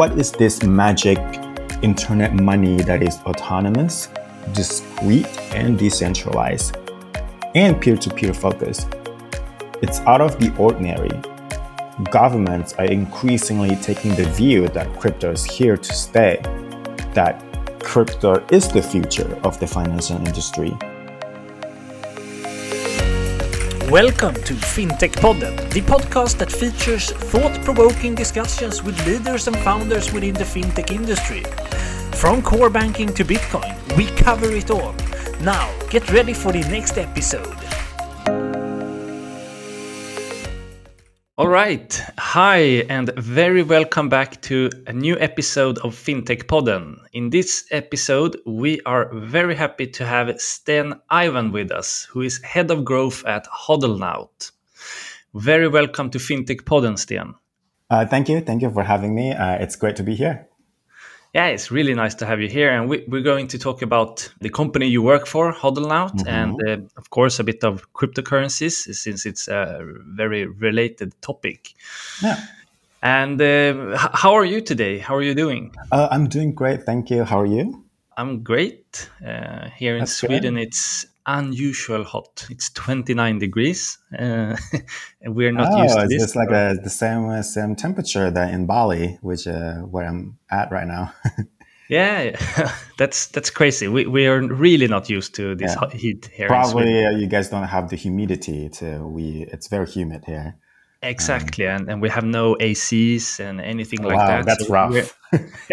what is this magic internet money that is autonomous, discrete, and decentralized, and peer to peer focused? It's out of the ordinary. Governments are increasingly taking the view that crypto is here to stay, that crypto is the future of the financial industry. Welcome to FinTech Podden, the podcast that features thought provoking discussions with leaders and founders within the fintech industry. From core banking to Bitcoin, we cover it all. Now, get ready for the next episode. All right. Hi, and very welcome back to a new episode of FinTech Podden. In this episode, we are very happy to have Sten Ivan with us, who is head of growth at Hodlnaut. Very welcome to FinTech Podden, Sten. Uh, thank you. Thank you for having me. Uh, it's great to be here. Yeah, it's really nice to have you here. And we, are going to talk about the company you work for, Hodlnaut, mm-hmm. and uh, of course, a bit of cryptocurrencies, since it's a very related topic. Yeah. And uh, how are you today? How are you doing? Uh, I'm doing great. Thank you. How are you? I'm great. Uh, here in That's Sweden, good. it's unusual hot. It's 29 degrees. Uh, and we're not oh, used to this. It's like a, the same same temperature that in Bali, which uh, where I'm at right now. yeah, that's that's crazy. We we are really not used to this yeah. heat here. Probably uh, you guys don't have the humidity. To we it's very humid here. Exactly, um, and, and we have no ACs and anything like wow, that. That's so rough.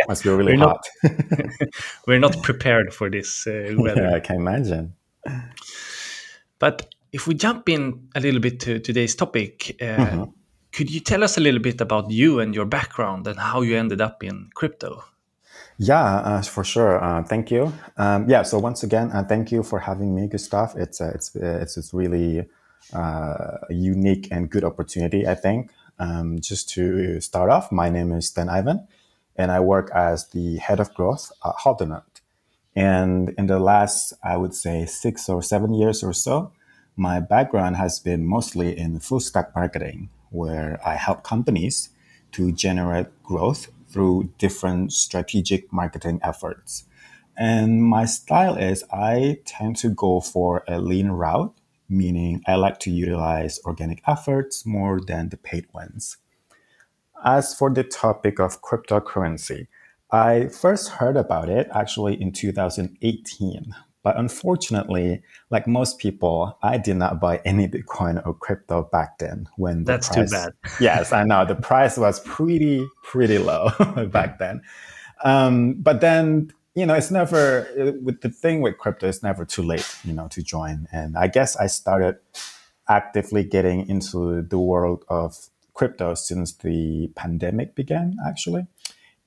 Must be really we're hot. Not, we're not prepared for this uh, weather. Yeah, I can imagine. But if we jump in a little bit to today's topic, uh, mm-hmm. could you tell us a little bit about you and your background and how you ended up in crypto? Yeah, uh, for sure. Uh, thank you. Um, yeah. So once again, uh, thank you for having me, Gustav. It's uh, it's uh, it's it's really uh, a unique and good opportunity. I think. Um, just to start off, my name is Sten Ivan, and I work as the head of growth at Hodlnaut. And in the last, I would say, six or seven years or so, my background has been mostly in full stack marketing, where I help companies to generate growth through different strategic marketing efforts. And my style is I tend to go for a lean route, meaning I like to utilize organic efforts more than the paid ones. As for the topic of cryptocurrency, I first heard about it actually in 2018. But unfortunately, like most people, I did not buy any Bitcoin or crypto back then when the That's price, too bad. yes, I know the price was pretty, pretty low back then. Um, but then, you know, it's never with the thing with crypto, it's never too late, you know, to join. And I guess I started actively getting into the world of crypto since the pandemic began, actually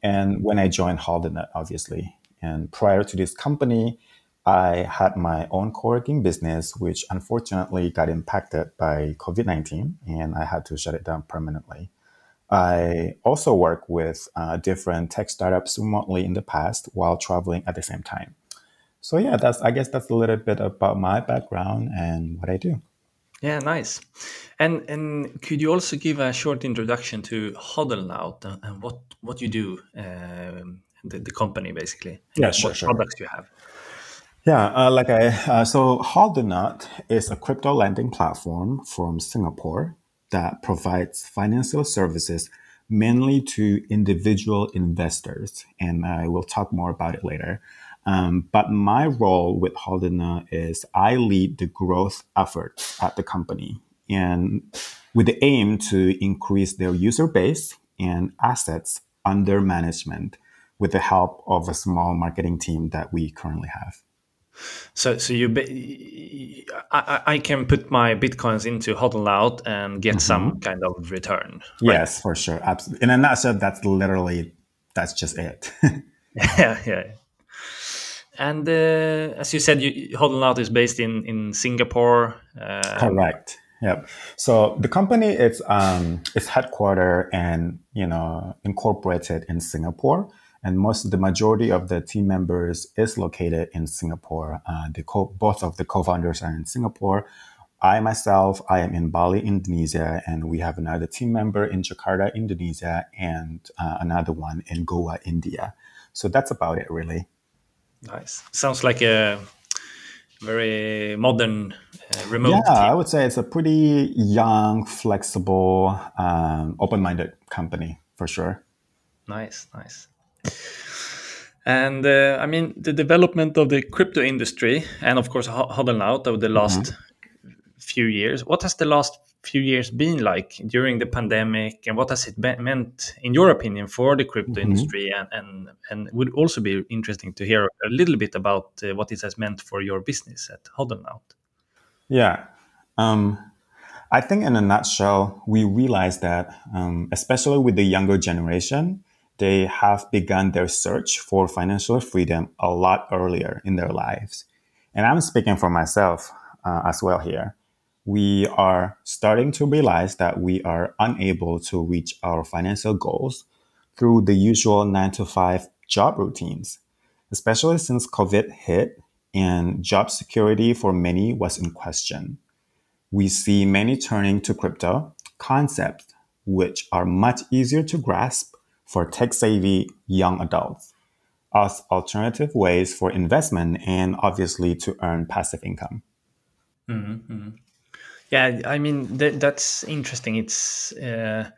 and when I joined Hodlnaut, obviously. And prior to this company, I had my own co-working business, which unfortunately got impacted by COVID-19, and I had to shut it down permanently. I also work with uh, different tech startups remotely in the past while traveling at the same time. So yeah, that's I guess that's a little bit about my background and what I do. Yeah, nice. And and could you also give a short introduction to Hodlnaut and, and what what you do, um, the, the company basically? Yeah, sure, what sure. products you have. Yeah, uh, like I uh, so Hodlnaut is a crypto lending platform from Singapore that provides financial services mainly to individual investors, and I will talk more about it later. Um, but my role with Hodlnaut is I lead the growth effort at the company and with the aim to increase their user base and assets under management with the help of a small marketing team that we currently have. So, so you, be, I, I can put my bitcoins into Hodlnaut and get mm-hmm. some kind of return. Right? Yes, for sure, absolutely. In a nutshell, that's literally that's just it. yeah, yeah. And uh, as you said, you, Hodlnaut is based in in Singapore. Uh, Correct. Yep. So the company is um, is headquartered and you know incorporated in Singapore, and most the majority of the team members is located in Singapore. Uh, the co- both of the co-founders are in Singapore. I myself, I am in Bali, Indonesia, and we have another team member in Jakarta, Indonesia, and uh, another one in Goa, India. So that's about it, really. Nice. Sounds like a very modern uh, remote. Yeah, team. I would say it's a pretty young, flexible, um, open-minded company for sure. Nice, nice. And uh, I mean, the development of the crypto industry, and of course, Hodlnaut over the last mm-hmm. few years. What has the last few years been like during the pandemic, and what has it be- meant, in your opinion, for the crypto mm-hmm. industry? And, and and would also be interesting to hear a little bit about uh, what it has meant for your business at Hodlnaut. Yeah. Um, I think, in a nutshell, we realized that, um, especially with the younger generation, they have begun their search for financial freedom a lot earlier in their lives. And I'm speaking for myself uh, as well here. We are starting to realize that we are unable to reach our financial goals through the usual nine to five job routines, especially since COVID hit and job security for many was in question. We see many turning to crypto concepts, which are much easier to grasp for tech savvy young adults as alternative ways for investment and obviously to earn passive income. Mm-hmm. Yeah, I mean th- that's interesting. It's uh,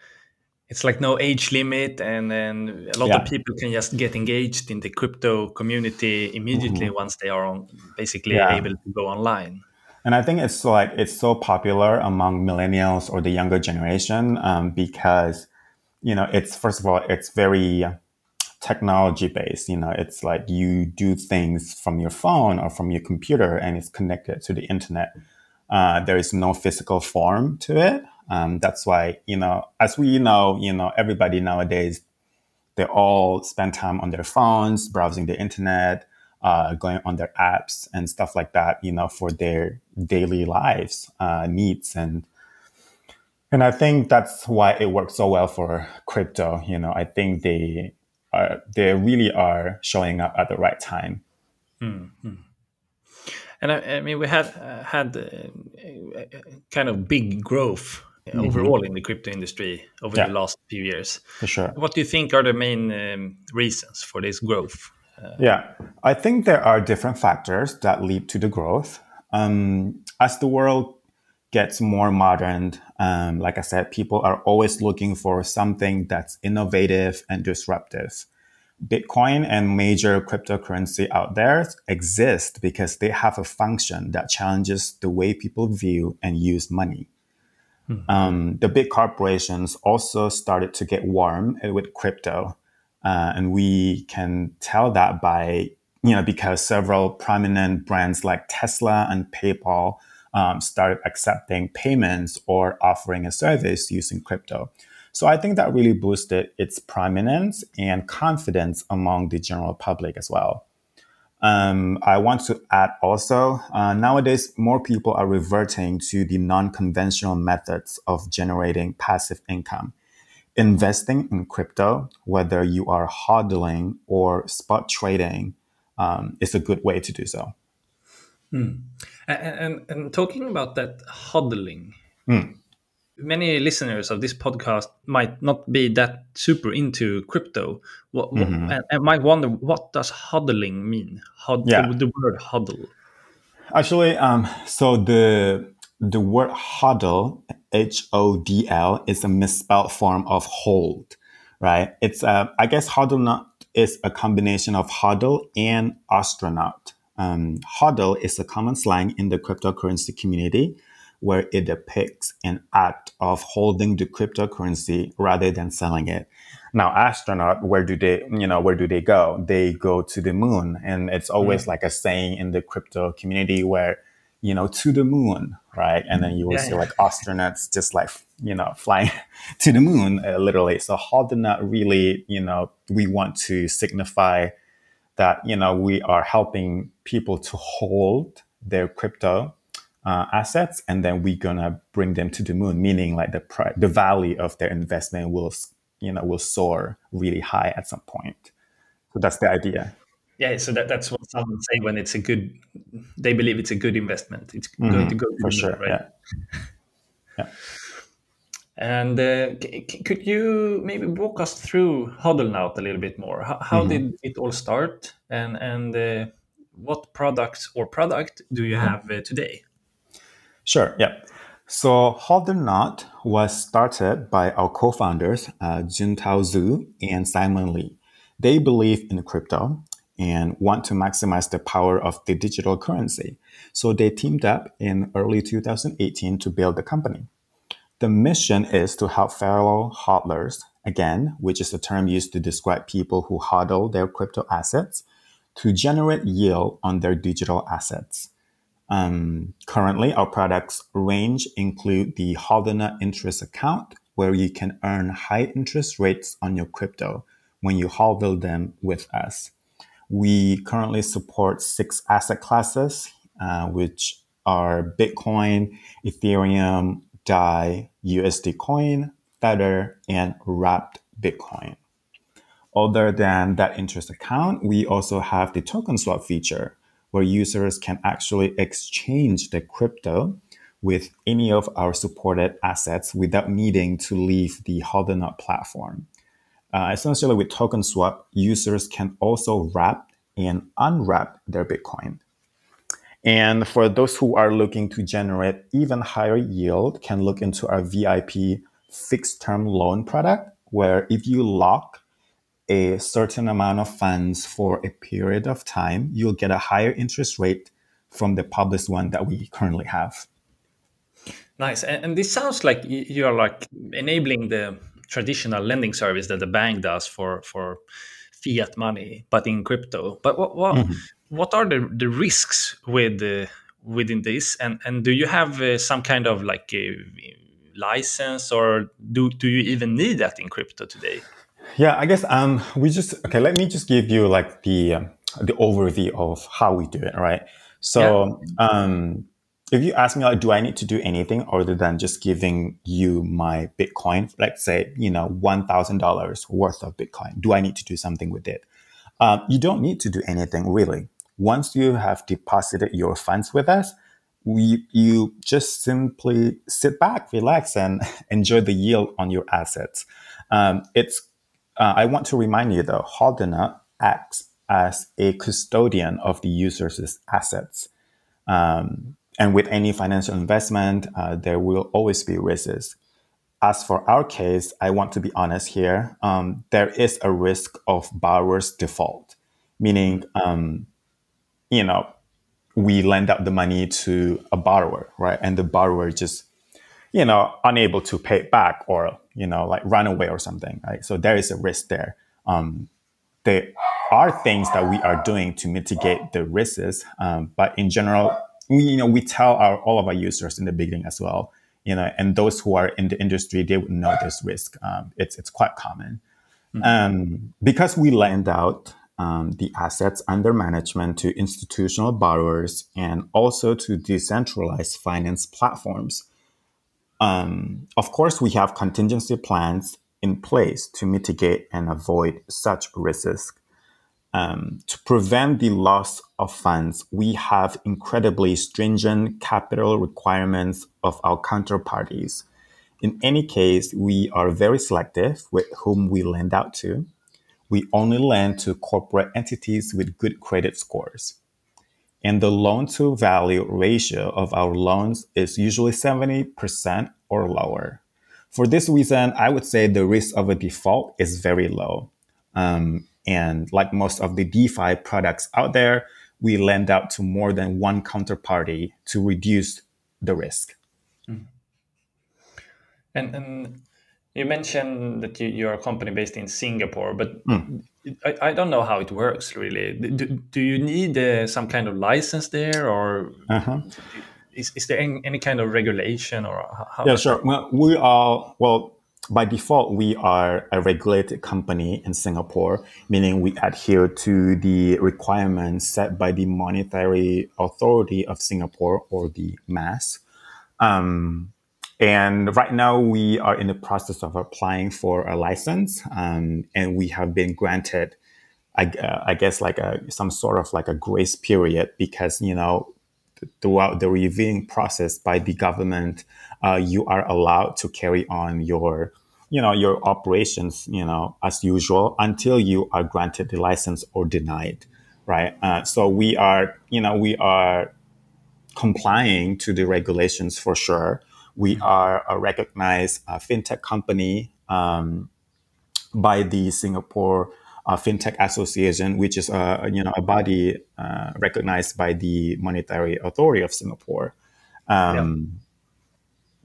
it's like no age limit, and then a lot yeah. of people can just get engaged in the crypto community immediately mm-hmm. once they are on, basically yeah. able to go online. And I think it's like it's so popular among millennials or the younger generation um, because you know, it's first of all, it's very technology based. You know, it's like you do things from your phone or from your computer and it's connected to the internet. Uh, there is no physical form to it. Um, that's why, you know, as we know, you know, everybody nowadays, they all spend time on their phones, browsing the internet, uh, going on their apps and stuff like that, you know, for their daily lives, uh, needs and and I think that's why it works so well for crypto. You know, I think they are, they really are showing up at the right time. Mm-hmm. And I, I, mean, we had uh, had uh, kind of big growth mm-hmm. overall in the crypto industry over yeah. the last few years. For sure. What do you think are the main um, reasons for this growth? Uh, yeah, I think there are different factors that lead to the growth. Um, as the world gets more modern, um, like I said, people are always looking for something that's innovative and disruptive. Bitcoin and major cryptocurrency out there exist because they have a function that challenges the way people view and use money. Mm-hmm. Um, the big corporations also started to get warm with crypto, uh, and we can tell that by you know because several prominent brands like Tesla and PayPal um, started accepting payments or offering a service using crypto. So I think that really boosted its prominence and confidence among the general public as well. Um, I want to add also, uh, nowadays, more people are reverting to the non conventional methods of generating passive income. Investing in crypto, whether you are hodling or spot trading, um, is a good way to do so. Mm. And, and, and, talking about that hodling, mm. Many listeners of this podcast might not be that super into crypto. What, mm-hmm. and, and, might wonder what does hodling mean? Hod, yeah. the, the, word hodl. Actually, um, so the the word hodl, H O D L, is a misspelled form of hold, right? It's uh, I guess Hodlnaut is a combination of hodl and astronaut um, hodl is a common slang in the cryptocurrency community where it depicts an act of holding the cryptocurrency rather than selling it. Now, astronaut, where do they, you know, where do they go? They go to the moon. And it's always mm. like a saying in the crypto community where, you know, to the moon, right? And then you will yeah, see yeah. like astronauts just like, you know, flying to the moon, uh, literally. So Hodlnaut really, you know, we want to signify that you know we are helping people to hold their crypto uh, assets and then we're gonna bring them to the moon meaning like the pri- the value of their investment will you know will soar really high at some point so that's the idea Yeah, so that, that's what someone say when it's a good. They believe it's a good investment. It's mm-hmm. going to go for sure, right? Yeah. yeah. And uh, c- could you maybe walk us through Hodlnaut a little bit more? How, how mm-hmm. did it all start, and and uh, what products or product do you have uh, today? Sure. Yeah. So Hodlnaut was started by our co-founders, uh, Juntao Zhu and Simon Lee. They believe in crypto and want to maximize the power of the digital currency. So they teamed up in early 2018 to build the company. The mission is to help fellow hodlers, again, which is a term used to describe people who hodl their crypto assets, to generate yield on their digital assets. Um, currently, our products range include the Hodlnaut interest account, where you can earn high interest rates on your crypto when you hodl them with us. We currently support six asset classes, uh, which are Bitcoin, Ethereum, DAI, USD Coin, Tether, and Wrapped Bitcoin. Other than that interest account, we also have the token swap feature, where users can actually exchange the crypto with any of our supported assets without needing to leave the Hodlnaut platform. Uh, essentially, with Token Swap, users can also wrap and unwrap their Bitcoin. And for those who are looking to generate even higher yield, can look into our VIP fixed term loan product, where if you lock a certain amount of funds for a period of time, you'll get a higher interest rate from the published one that we currently have. Nice. And, this sounds like you're like enabling the traditional lending service that the bank does for for fiat money, but in crypto. But what what, mm-hmm. what are the, the risks with uh, within this? And and do you have uh, some kind of like a license, or do do you even need that in crypto today? Yeah, I guess um, we just okay. Let me just give you like the um, the overview of how we do it, right? So, yeah. um, if you ask me like, do I need to do anything other than just giving you my Bitcoin? Let's say you know one thousand dollars worth of Bitcoin. Do I need to do something with it? Um, you don't need to do anything really. Once you have deposited your funds with us, we you just simply sit back, relax, and enjoy the yield on your assets. Um, it's uh, I want to remind you though, Hodlnaut acts as a custodian of the user's assets. Um, and with any financial investment, uh, there will always be risks. As for our case, I want to be honest here. Um, there is a risk of borrower's default, meaning, um, you know, we lend out the money to a borrower, right? And the borrower just you know, unable to pay it back or, you know, like run away or something, right? So there is a risk there. Um, there are things that we are doing to mitigate the risks. Um, but in general, we, you know, we tell our, all of our users in the beginning as well, you know, and those who are in the industry, they would know this risk. Um, it's, it's quite common. Mm-hmm. Um, because we lend out um, the assets under management to institutional borrowers and also to decentralized finance platforms. Um, of course, we have contingency plans in place to mitigate and avoid such risks. Um, to prevent the loss of funds, we have incredibly stringent capital requirements of our counterparties. In any case, we are very selective with whom we lend out to. We only lend to corporate entities with good credit scores and the loan to value ratio of our loans is usually 70% or lower. For this reason, I would say the risk of a default is very low. Um, and like most of the DeFi products out there, we lend out to more than one counterparty to reduce the risk. Mm. And, and you mentioned that you, you're a company based in Singapore, but mm. I, I, don't know how it works really. Do, do you need uh, some kind of license there, or uh-huh. is, is there any, any, kind of regulation, or how? Yeah, sure. Well, we are well by default. We are a regulated company in Singapore, meaning we adhere to the requirements set by the Monetary Authority of Singapore, or the MAS. Um, and right now, we are in the process of applying for a license, um, and we have been granted I, uh, I guess like a some sort of like a grace period because you know throughout the reviewing process by the government, uh, you are allowed to carry on your you know your operations you know as usual until you are granted the license or denied right? Uh, so we are you know we are complying to the regulations for sure we are a recognized uh, fintech company um, by the Singapore uh, FinTech Association, which is a you know a body uh, recognized by the Monetary Authority of Singapore. Um,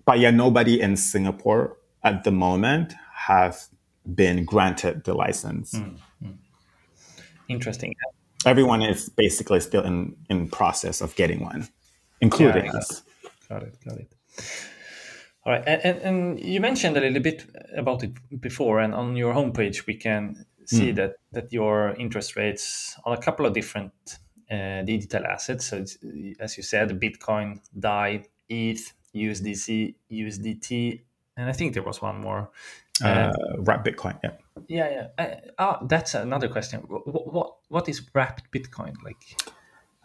But yeah, nobody in Singapore at the moment have been granted the license. Interesting. Everyone is basically still in in process of getting one, including Yeah, us. Got it. Got it. All right. And, and, you mentioned a little bit about it before, and on your homepage, we can see that, that your interest rates on a couple of different uh, digital assets. So, it's, as you said, Bitcoin, DAI, ETH, USDC, USDT, and I think there was one more. Uh, wrap Bitcoin, yeah. Yeah, yeah. Uh, ah, that's another question. What, what, what is wrapped Bitcoin like?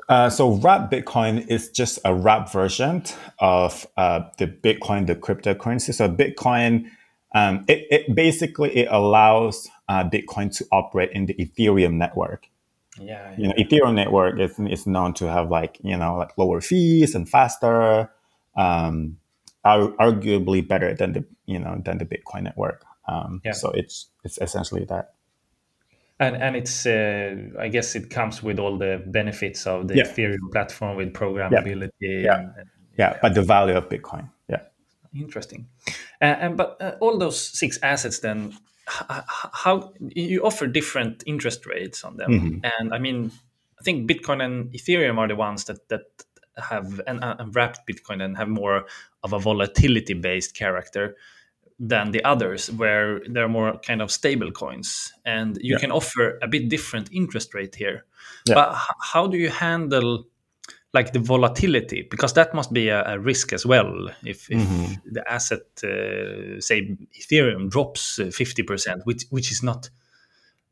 Uh, so wrap Bitcoin is just a wrap version of uh, the Bitcoin, the cryptocurrency. So Bitcoin, um, it, it basically it allows uh, Bitcoin to operate in the Ethereum network. Yeah, You know, Ethereum network is, is known to have like you know like lower fees and faster, um, ar- arguably better than the you know than the Bitcoin network. Um, Yeah. So it's it's essentially that. And and it's uh, I guess it comes with all the benefits of the Yeah. Ethereum platform with programmability. Yeah. And, and Yeah, but the value of Bitcoin. Yeah. interesting. Uh, and but uh, all those six assets, then h- how you offer different interest rates on them? Mm-hmm. And I mean, I think Bitcoin and Ethereum are the ones that that have and, uh, wrapped Bitcoin and have more of a volatility based character than the others where they're more kind of stable coins and you Yeah. can offer a bit different interest rate here Yeah. but how do you handle like the volatility because that must be a, a risk as well if, if Mm-hmm. the asset uh, say ethereum drops uh, 50% which which is not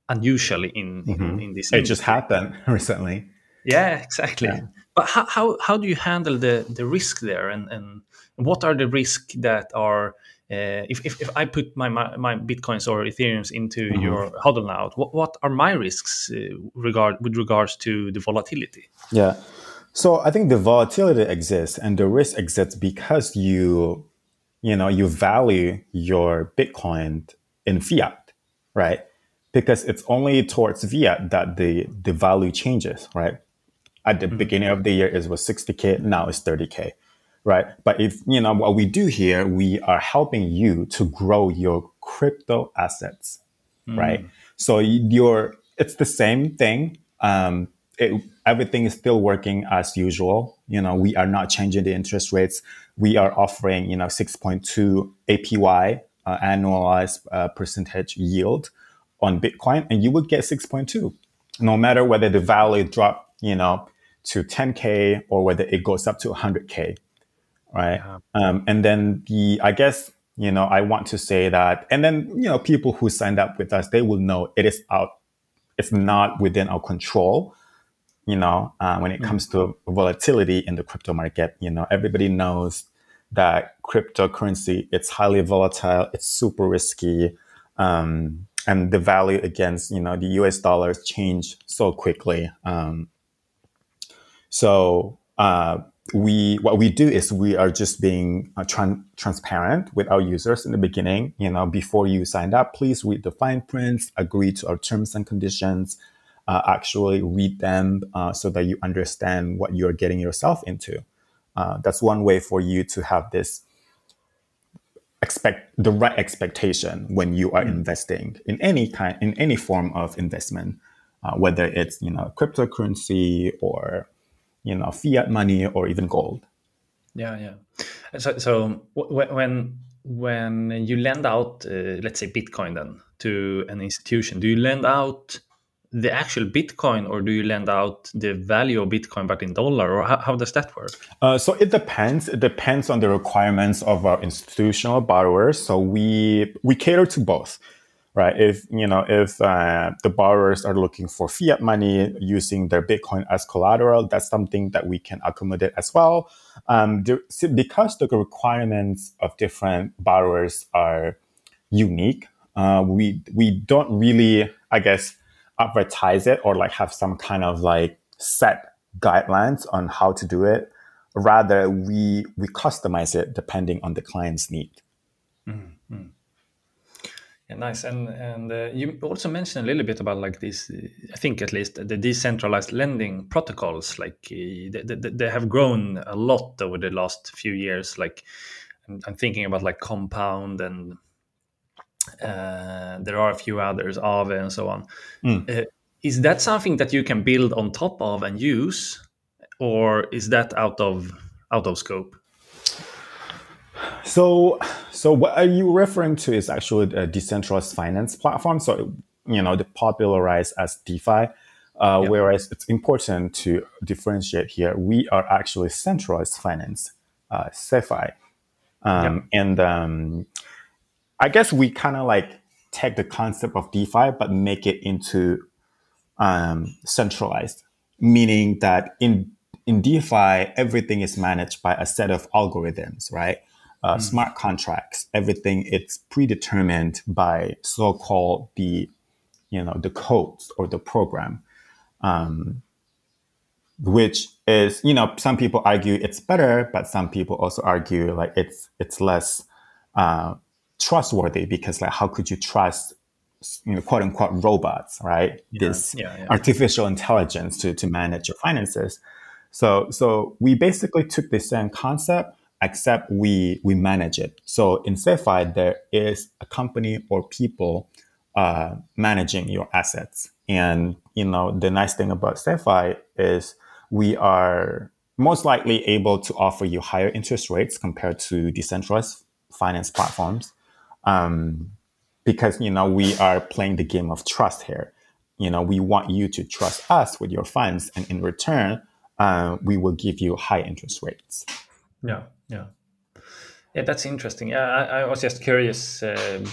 unusually in in, in this Mm-hmm. It just happened recently. Yeah, exactly. But how, how how do you handle the the risk there, and and what are the risks that are uh, if, if if I put my my, my bitcoins or ethereums into your Hodlnaut, what what are my risks uh, regard with regards to the volatility? Yeah. So I think the volatility exists and the risk exists because you, you know, you value your Bitcoin in fiat, right? Because it's only towards fiat that the, the value changes, right? At the beginning of the year, it was 60K, now it's 30K, right? But if, you know, what we do here, we are helping you to grow your crypto assets, right? So you're, it's the same thing. Um, it, everything is still working as usual. You know, we are not changing the interest rates. We are offering, you know, 6.2 APY, uh, annualized uh, percentage yield on Bitcoin, and you would get 6.2, no matter whether the value drop, you know, to 10k or whether it goes up to 100k, right? Um, and then the, I guess, you know, I want to say that, and then you know, people who signed up with us, they will know it is out. It's not within our control you know, uh, when it comes to volatility in the crypto market, you know, everybody knows that cryptocurrency it's highly volatile, it's super risky, um, and the value against you know the U.S. dollars change so quickly. Um, so uh, we what we do is we are just being uh, tran- transparent with our users in the beginning. You know, before you signed up, please read the fine prints, agree to our terms and conditions uh, actually read them uh, so that you understand what you're getting yourself into. Uh, that's one way for you to have this expect the right expectation when you are investing in any kind in any form of investment, uh, whether it's you know cryptocurrency or you know fiat money or even gold. Yeah, yeah. So, so when when you lend out, uh, let's say Bitcoin, then to an institution, do you lend out the actual Bitcoin, or do you lend out the value of Bitcoin but in dollar, or how, how does that work? Uh, so it depends. It depends on the requirements of our institutional borrowers. So we we cater to both. Right? If you know if uh, the borrowers are looking for fiat money using their Bitcoin as collateral, that's something that we can accommodate as well. Um, there, because the requirements of different borrowers are unique, uh, we we don't really, I guess, advertise it or like have some kind of like set guidelines on how to do it. Rather, we we customize it depending on the client's need. Mm-hmm. Yeah, nice. And and uh, you also mentioned a little bit about like this. I think at least the decentralized lending protocols, like uh, they, they, they, have grown a lot over the last few years. Like I'm, I'm thinking about like Compound and uh, there are a few others, Aave and so on. Mm. is that something that you can build on top of and use, or is that out of out of scope? So, so what are you referring to is actually a decentralized finance platform. So, you know, the popularized as DeFi. Uh, yep. Whereas it's important to differentiate here. We are actually centralized finance, uh, CeFi. Um, yep. And um, I guess we kind of like take the concept of DeFi, but make it into um, centralized, meaning that in in DeFi, everything is managed by a set of algorithms, right? Uh, mm. smart contracts, everything it's predetermined by so-called the, you know, the codes or the program, um, which is, you know, some people argue it's better, but some people also argue like it's it's less uh, trustworthy because like how could you trust you know, quote unquote robots, right? Yeah, this yeah, yeah. artificial intelligence to, to manage your finances. So, so we basically took the same concept except we we manage it. So in CeFi, there is a company or people uh, managing your assets. And you know the nice thing about CeFi is we are most likely able to offer you higher interest rates compared to decentralized finance platforms, um, because you know we are playing the game of trust here. You know we want you to trust us with your funds, and in return, uh, we will give you high interest rates. Yeah, yeah. Yeah, that's interesting. Yeah, I, I was just curious uh,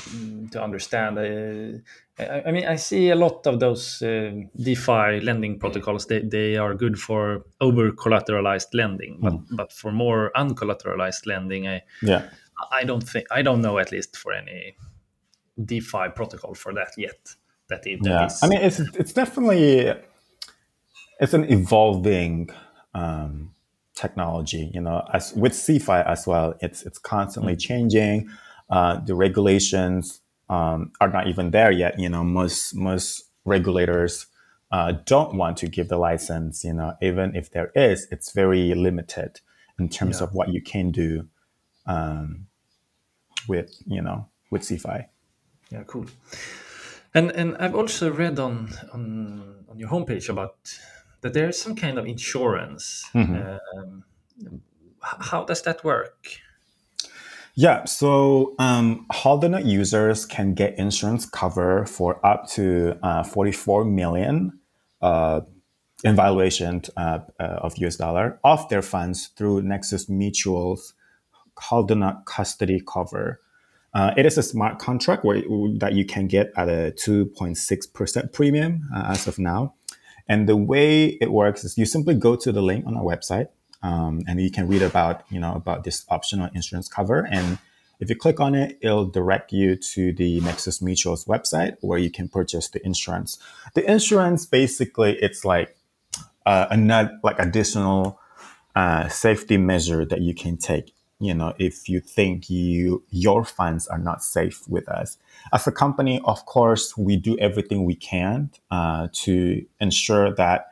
to understand. Uh, I, I, mean, I see a lot of those uh, DeFi lending protocols. They, they are good for over collateralized lending, but mm. but for more uncollateralized lending, I yeah, I don't think I don't know at least for any DeFi protocol for that yet. That, it, that yeah, is, I mean, it's it's definitely it's an evolving. Um, technology. You know, as with CeFi as well, it's it's constantly mm-hmm. changing. Uh, the regulations um, are not even there yet. You know, most most regulators uh, don't want to give the license. You know, even if there is, it's very limited in terms yeah. of what you can do um, with you know with CeFi. Yeah, cool. And and I've also read on on on your homepage about that there's some kind of insurance. Mm-hmm. Um, how does that work? Yeah, so um, Hodlnaut users can get insurance cover for up to uh, 44 million uh, in valuation uh, uh of US dollar of their funds through Nexus Mutual's Hodlnaut custody cover. Uh, it is a smart contract where, that you can get at a 2.6% premium uh, as of now. And the way it works is you simply go to the link on our website, um, and you can read about you know about this optional insurance cover. And if you click on it, it'll direct you to the Nexus Mutual's website where you can purchase the insurance. The insurance basically it's like uh, another like additional uh, safety measure that you can take you know if you think you your funds are not safe with us. As a company of course we do everything we can uh, to ensure that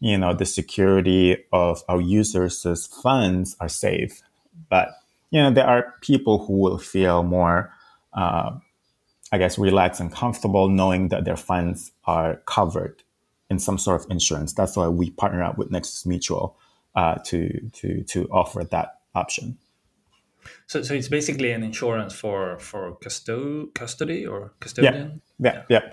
you know the security of our users' funds are safe. But you know there are people who will feel more uh, i guess relaxed and comfortable knowing that their funds are covered in some sort of insurance. That's why we partner up with nexus mutual uh, to to to offer that option so, so it's basically an insurance for for custo- custody or custodian. Yeah, yeah, yeah.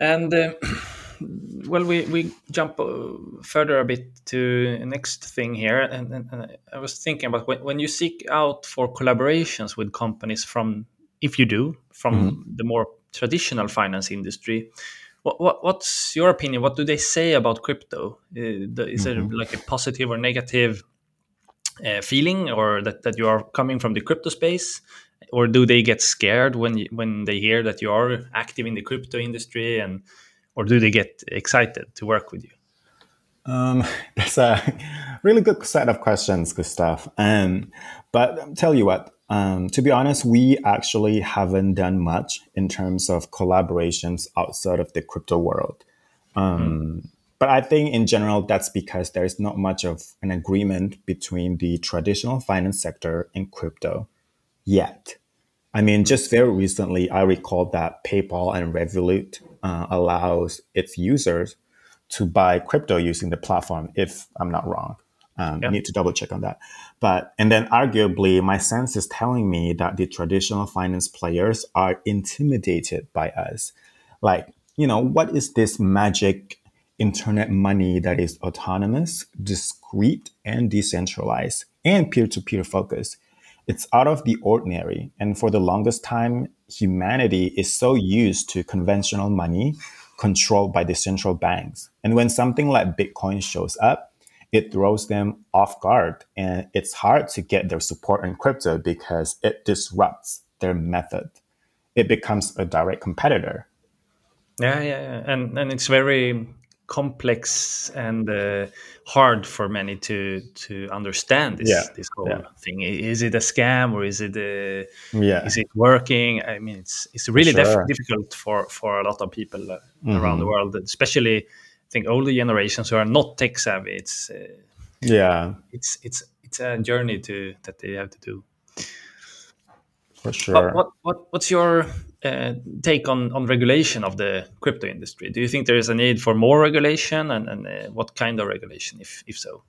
And uh, well, we we jump uh, further a bit to the next thing here, and, and, and I was thinking about when, when you seek out for collaborations with companies from if you do, from mm-hmm. the more traditional finance industry, what, what, what's your opinion? What do they say about crypto? Uh, is mm-hmm. it like a positive or negative uh, feeling, or that, that you are coming from the crypto space? Or do they get scared when you, when they hear that you are active in the crypto industry, and or do they get excited to work with you? Um, that's a really good set of questions, Gustav. Um, but tell you what, um, to be honest, we actually haven't done much in terms of collaborations outside of the crypto world. Um, mm. But I think in general, that's because there's not much of an agreement between the traditional finance sector and crypto yet. I mean, just very recently, I recall that PayPal and Revolut uh, allows its users to buy crypto using the platform, if I'm not wrong. Um, yeah. I need to double check on that. But, and then arguably, my sense is telling me that the traditional finance players are intimidated by us. Like, you know, what is this magic internet money that is autonomous, discrete, and decentralized, and peer to peer focused. It's out of the ordinary. And for the longest time, humanity is so used to conventional money controlled by the central banks. And when something like Bitcoin shows up, it throws them off guard and it's hard to get their support in crypto because it disrupts their method. It becomes a direct competitor. Yeah, yeah, yeah. and and it's very complex and uh, hard for many to to understand this yeah. this whole yeah. thing. Is it a scam or is it a, yeah. is it working? I mean, it's it's really sure. difficult for for a lot of people uh, mm-hmm. around the world, especially I think older generations who are not tech savvy, it's uh, yeah, it's it's it's a journey to that they have to do. For sure. what, what what's your uh, take on on regulation of the crypto industry? Do you think there is a need for more regulation, and and uh, what kind of regulation, if if so?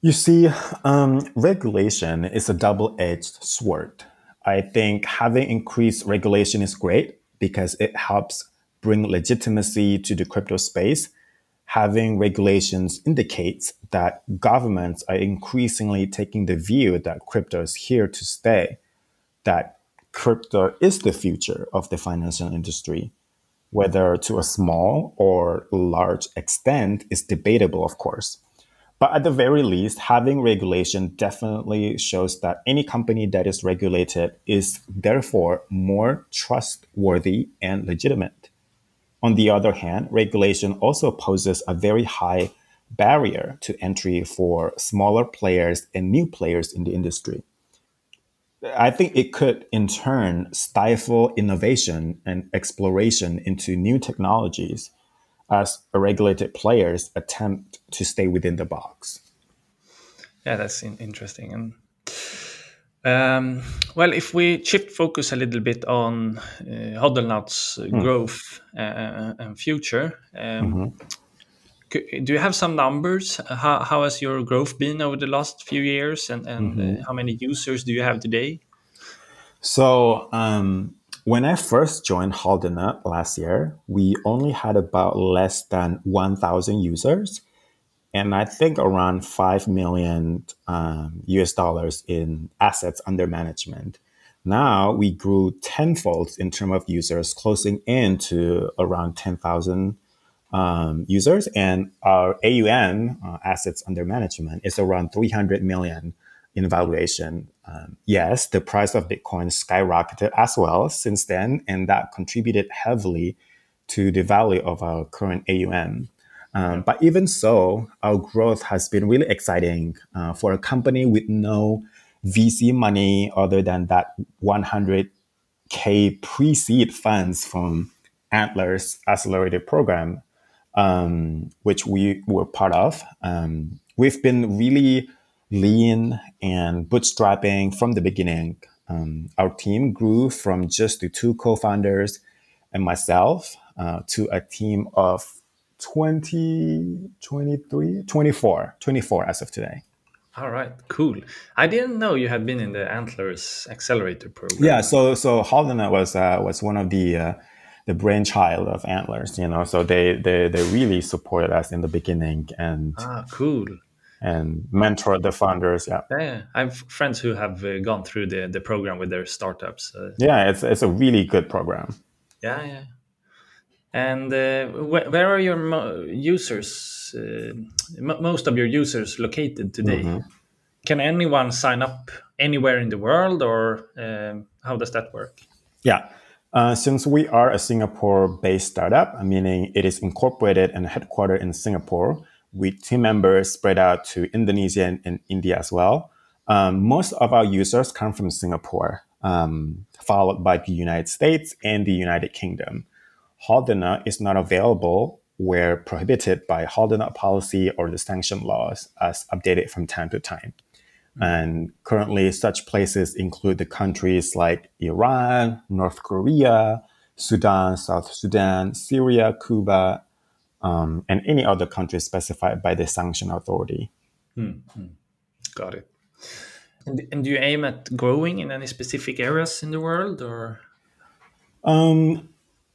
You see, um, regulation is a double edged sword. I think having increased regulation is great because it helps bring legitimacy to the crypto space, having regulations indicates that governments are increasingly taking the view that crypto is here to stay, that crypto is the future of the financial industry. Whether to a small or large extent is debatable, of course. But at the very least, having regulation definitely shows that any company that is regulated is therefore more trustworthy and legitimate. On the other hand, regulation also poses a very high barrier to entry for smaller players and new players in the industry. I think it could, in turn, stifle innovation and exploration into new technologies as regulated players attempt to stay within the box. Yeah, that's interesting. And um, well, if we shift focus a little bit on uh, Hodlnaut's mm. growth uh, and future, um, mm-hmm. Do you have some numbers? How, how has your growth been over the last few years, and, and mm-hmm. uh, how many users do you have today? So, um, when I first joined Hodlnaut last year, we only had about less than 1,000 users and I think around 5 million um, US dollars in assets under management. Now we grew tenfold in terms of users, closing in to around 10,000 um, users. And our AUM, uh, assets under management, is around 300 million in valuation. Um, yes, the price of Bitcoin skyrocketed as well since then, and that contributed heavily to the value of our current AUM. Um, but even so, our growth has been really exciting uh, for a company with no VC money other than that 100K pre seed funds from Antler's accelerated program, um, which we were part of. Um, we've been really lean and bootstrapping from the beginning. Um, our team grew from just the two co founders and myself uh, to a team of 20, 23, 24, 24 as of today. All right, cool. I didn't know you had been in the Antlers Accelerator program. Yeah, so so Hodlnaut was uh, was one of the uh, the brainchild of Antlers, you know. So they, they they really supported us in the beginning, and ah, cool. and mentor the founders. Yeah, yeah. I have friends who have uh, gone through the the program with their startups. Uh, yeah, it's it's a really good program. Yeah, yeah. And uh, wh- where are your mo- users? Uh, m- most of your users located today. Mm-hmm. Can anyone sign up anywhere in the world, or um, how does that work? Yeah. Uh, since we are a Singapore-based startup, meaning it is incorporated and headquartered in Singapore, with team members spread out to Indonesia and, and India as well. Um, most of our users come from Singapore, um, followed by the United States and the United Kingdom. Hodlnaut is not available where prohibited by Hodlnaut policy or the sanction laws as updated from time to time. And currently, such places include the countries like Iran, North Korea, Sudan, South Sudan, Syria, Cuba, um, and any other country specified by the sanction authority. Got it. And, and do you aim at growing in any specific areas in the world, or? Um,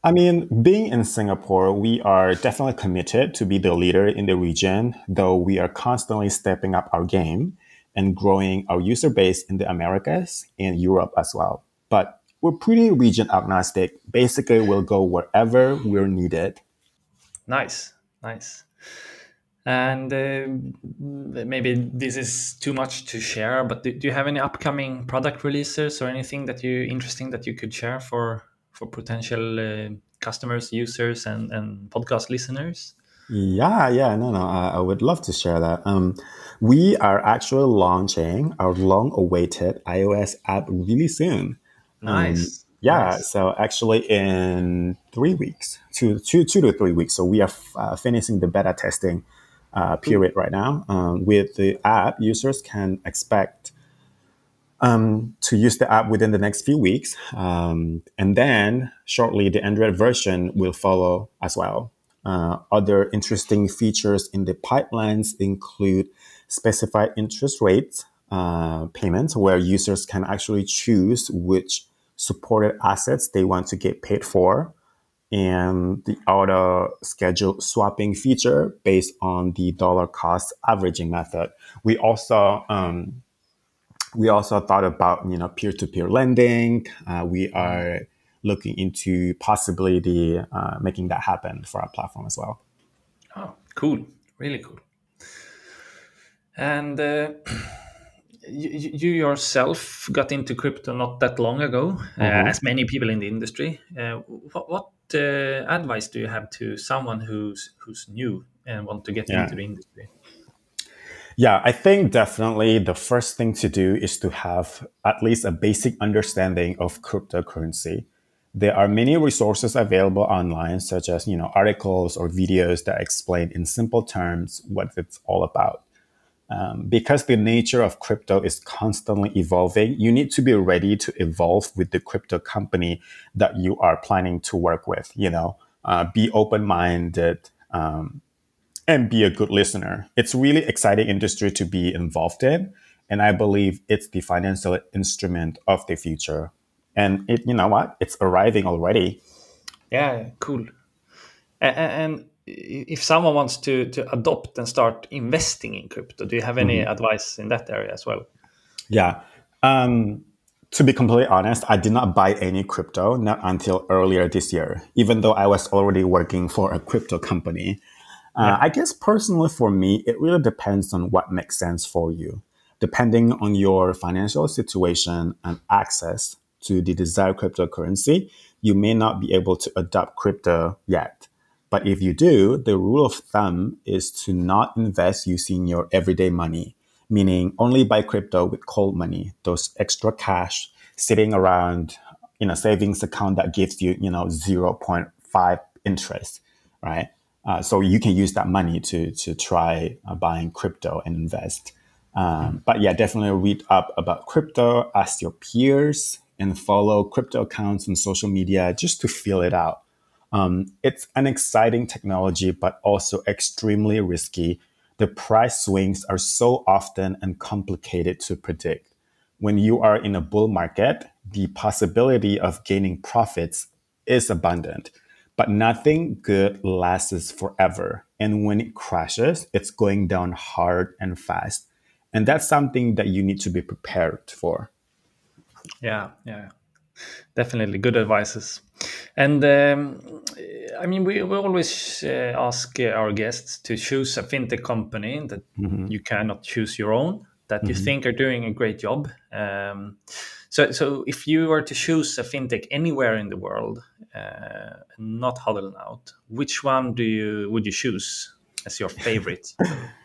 I mean, being in Singapore, we are definitely committed to be the leader in the region, though we are constantly stepping up our game and growing our user base in the Americas and Europe as well. But we're pretty region agnostic. Basically, we'll go wherever we're needed. Nice, nice. And uh, maybe this is too much to share, but do, do you have any upcoming product releases or anything that you interesting that you could share for for potential uh, customers, users, and and podcast listeners? Yeah, yeah, no, no, I, I would love to share that. Um, we are actually launching our long-awaited iOS app really soon. Nice. Yeah, Nice. so actually in three weeks, two, two, two to three weeks. So we are f- uh, finishing the beta testing uh, period right now. Um, with the app, users can expect um, to use the app within the next few weeks. Um, and then shortly, the Android version will follow as well. Uh, other interesting features in the pipelines include specified interest rates uh, payments, where users can actually choose which supported assets they want to get paid for, and the auto schedule swapping feature based on the dollar cost averaging method. We also um, we also thought about you know peer-to-peer lending. Uh, we are looking into possibility uh, making that happen for our platform as well. Oh, cool! Really cool. And uh, you, you yourself got into crypto not that long ago, uh, as many people in the industry. Uh, what what uh, advice do you have to someone who's who's new and want to get Yeah. into the industry? Yeah, I think definitely the first thing to do is to have at least a basic understanding of cryptocurrency. There are many resources available online, such as you know articles or videos that explain in simple terms what it's all about. Um, because the nature of crypto is constantly evolving, you need to be ready to evolve with the crypto company that you are planning to work with. You know, uh, be open-minded, um, and be a good listener. It's really exciting industry to be involved in, and I believe it's the financial instrument of the future. And it, you know what? It's arriving already. Yeah, cool. A- a- And if someone wants to to adopt and start investing in crypto, do you have any advice in that area as well? Yeah. Um, to be completely honest, I did not buy any crypto not until earlier this year, even though I was already working for a crypto company. Uh, I guess personally for me, it really depends on what makes sense for you. Depending on your financial situation and access to the desired cryptocurrency, you may not be able to adopt crypto yet. But if you do, the rule of thumb is to not invest using your everyday money, meaning only buy crypto with cold money, those extra cash sitting around in a savings account that gives you, you know, 0.5 interest, right? Uh, so you can use that money to to try uh, buying crypto and invest. Um, but yeah, definitely read up about crypto, ask your peers, and follow crypto accounts on social media just to feel it out. Um, it's an exciting technology, but also extremely risky. The price swings are so often and complicated to predict. When you are in a bull market, the possibility of gaining profits is abundant. but nothing good lasts forever. And when it crashes, it's going down hard and fast. And that's something that you need to be prepared for. Yeah, yeah, definitely good advices. And um, I mean, we, we always uh, ask uh, our guests to choose a fintech company that mm-hmm. you cannot choose your own, that mm-hmm. you think are doing a great job. Um, so, so if you were to choose a fintech anywhere in the world, uh, not Hodlnaut, which one do you would you choose as your favorite?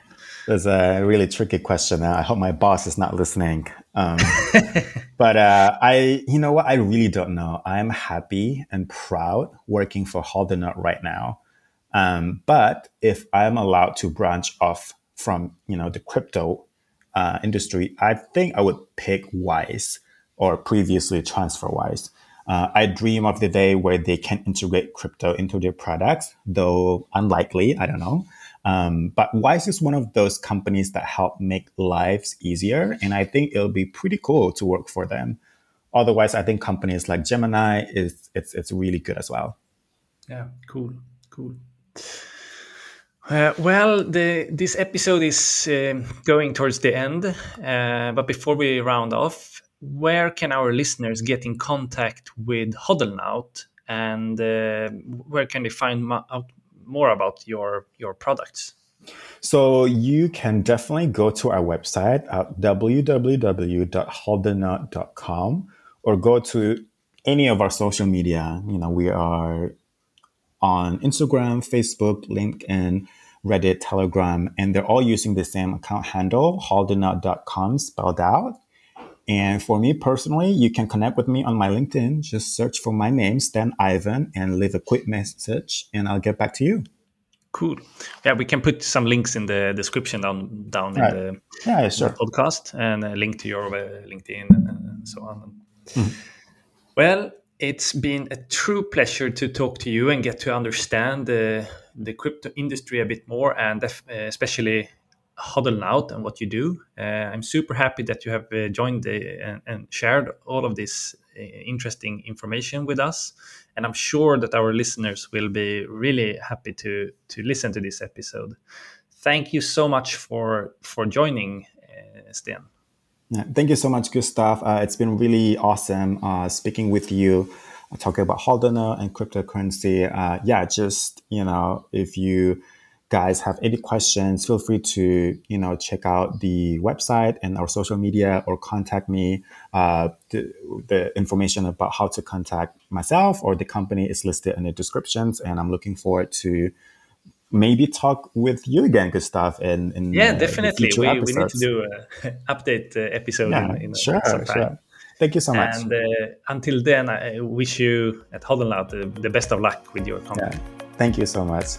That's a really tricky question. I hope my boss is not listening. Um, but uh, I, you know what? I really don't know. I'm happy and proud working for Hodlnaut right now. Um, but if I'm allowed to branch off from, you know, the crypto uh, industry, I think I would pick Wise or previously TransferWise. Uh, I dream of the day where they can integrate crypto into their products, though unlikely. I don't know. Um, but Wise is this one of those companies that help make lives easier, and I think it'll be pretty cool to work for them. Otherwise, I think companies like Gemini is it's it's really good as well. Yeah, cool, cool. Uh, well, the, this episode is uh, going towards the end, uh, but before we round off, where can our listeners get in contact with Hodlnaut, and uh, where can they find out more about your your products? So you can definitely go to our website at www.hodlnaut.com or go to any of our social media. You know, we are on Instagram, Facebook, LinkedIn, Reddit, Telegram, and they're all using the same account handle, hodlnaut.com spelled out. And for me personally, you can connect with me on my LinkedIn. Just search for my name, Stan Ivan, and leave a quick message, and I'll get back to you. Cool. Yeah, we can put some links in the description down down right. in the, yeah, sure. podcast and a link to your uh, LinkedIn and so on. Mm-hmm. Well, it's been a true pleasure to talk to you and get to understand the the crypto industry a bit more, and especially Hodlnaut and what you do. Uh, I'm super happy that you have uh, joined the, and, and, shared all of this uh, interesting information with us. And I'm sure that our listeners will be really happy to to listen to this episode. Thank you so much for for joining, uh. Yeah, thank you so much, Gustav. Uh, it's been really awesome uh, speaking with you, talking about Hodlnaut and cryptocurrency. yeah, just you know, if you guys have any questions, feel free to you know check out the website and our social media or contact me. Uh, the, the, information about how to contact myself or the company is listed in the descriptions, and I'm looking forward to maybe talk with you again, Gustav. In, in yeah, uh, definitely. We, we need to do an update uh, episode. Yeah, in, in sure, sure. Thank you so much. And uh, until then, I wish you at Hodlnaut the, the best of luck with your company. Yeah. Thank you so much.